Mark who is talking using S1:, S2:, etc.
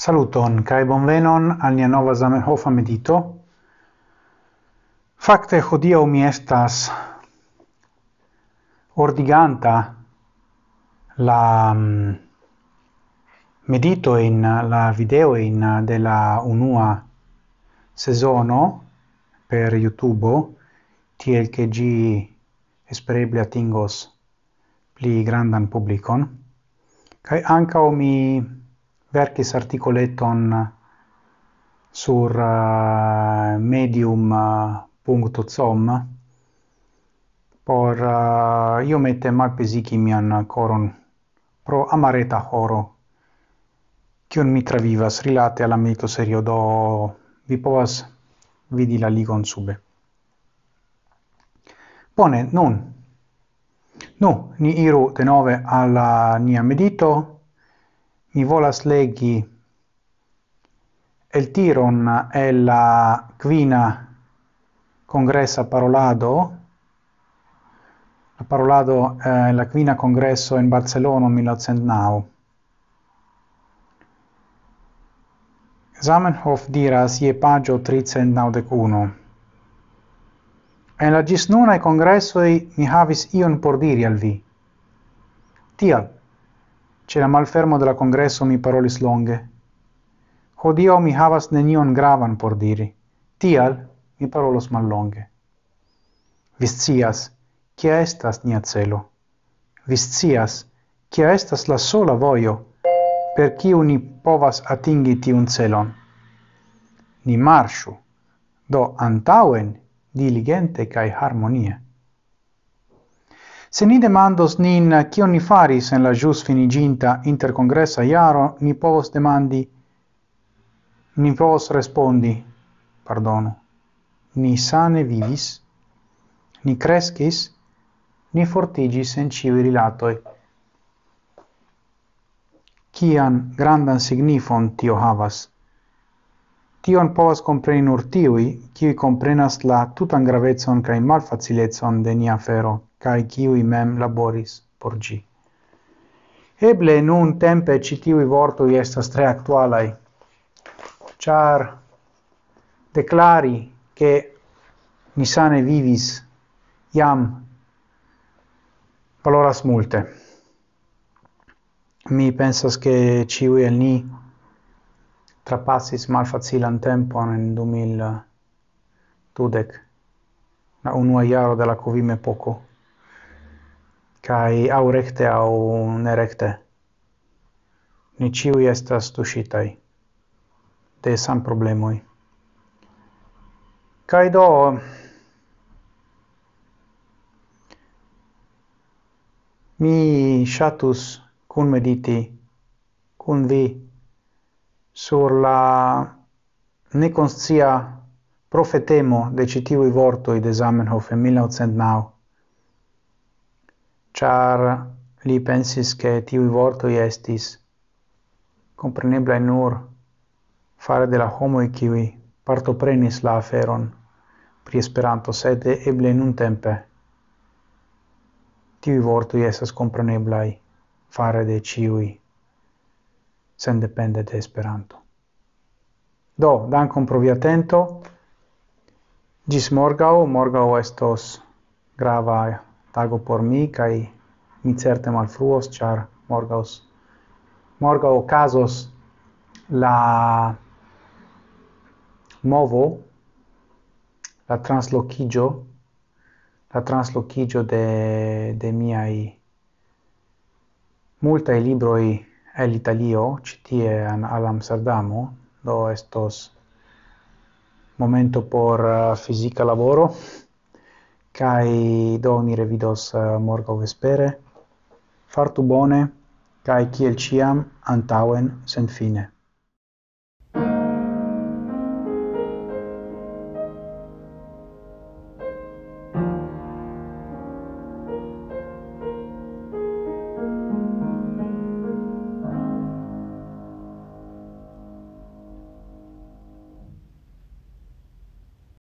S1: Saluton, kai bonvenon al nia nova Zamenhof medito. Fakte hodiaŭ mi estas ordiganta la mm, medito in la video in della unua sezono per YouTube tiel che gi espereble atingos pli grandan publikon. Kai ankaŭ mi verkis articoleton sur eh, uh, medium.com eh, uh, por eh, uh, mal pesiki mian coron pro amareta horo kiun mi travivas rilate alla medito serio do vi povas vidi la ligon sube. Bone, nun. Nu, ni iru denove alla nia medito, Mi volas legi el tiron e la quina congressa parolado. La parolado eh, la quina congresso in Barcellona 1909 Zamenhof diras ie pagio 391 En la gisnuna e congresso mi havis ion por diri al vi. Tial, Ce la malfermo de la congresso mi parolis longe. Hodio mi havas nenion gravan por diri. Tial mi parolos mal longe. Viscias, kia estas nia celo. Viscias, kia estas la sola vojo per kiu ni povas atingi tiun celon. Ni marshu, do antauen diligente kai harmonie. Se ni demandos nin kion ni faris en la jus finiginta intercongressa iaro, ni povos demandi, ni povos respondi, pardono, ni sane vivis, ni crescis, ni fortigis en civi rilatoi. Cian grandan signifon tio havas Tion povas compreni nur tiui, kiuj comprenas la tutan gravetson cae malfacilecon de nia fero, cae kiui mem laboris por gi. Eble nun tempe ĉi tiuj vortoj estas tre actualai, char declari che nisane vivis iam valoras multe. Mi pensas che ciui el ni trapassis malfacilan tempon in 2000 dudec, la unua iaro de la covim poco kai au recte au nerecte. Ni ciui estas tusitai de sam problemoi. kai do, mi shatus kun mediti, kun vi, sur la neconscia profetemo de citiui vortoi de Zamenhof en 1909, char li pensis che tiui vortoi estis comprenebla nur fare de la homo kiwi partoprenis la aferon pri Esperanto, sed eble nun tempe tiui vortoi esas compreneblai fare de ciui sendepende de Esperanto. Do, dankon pro via atento. Gis morgau, morgau estos grava tago por mi, kai mi certe malfruos, char morgaus, morgau casos la movo, la translocigio, la translocigio de, de miai multae libroi el Italio, citie al Amsterdamo, do estos momento por eh, uh, fisica lavoro, kai do ni revidos eh, uh, morgo vespere, fartu bone, kai kiel ciam antauen sen fine.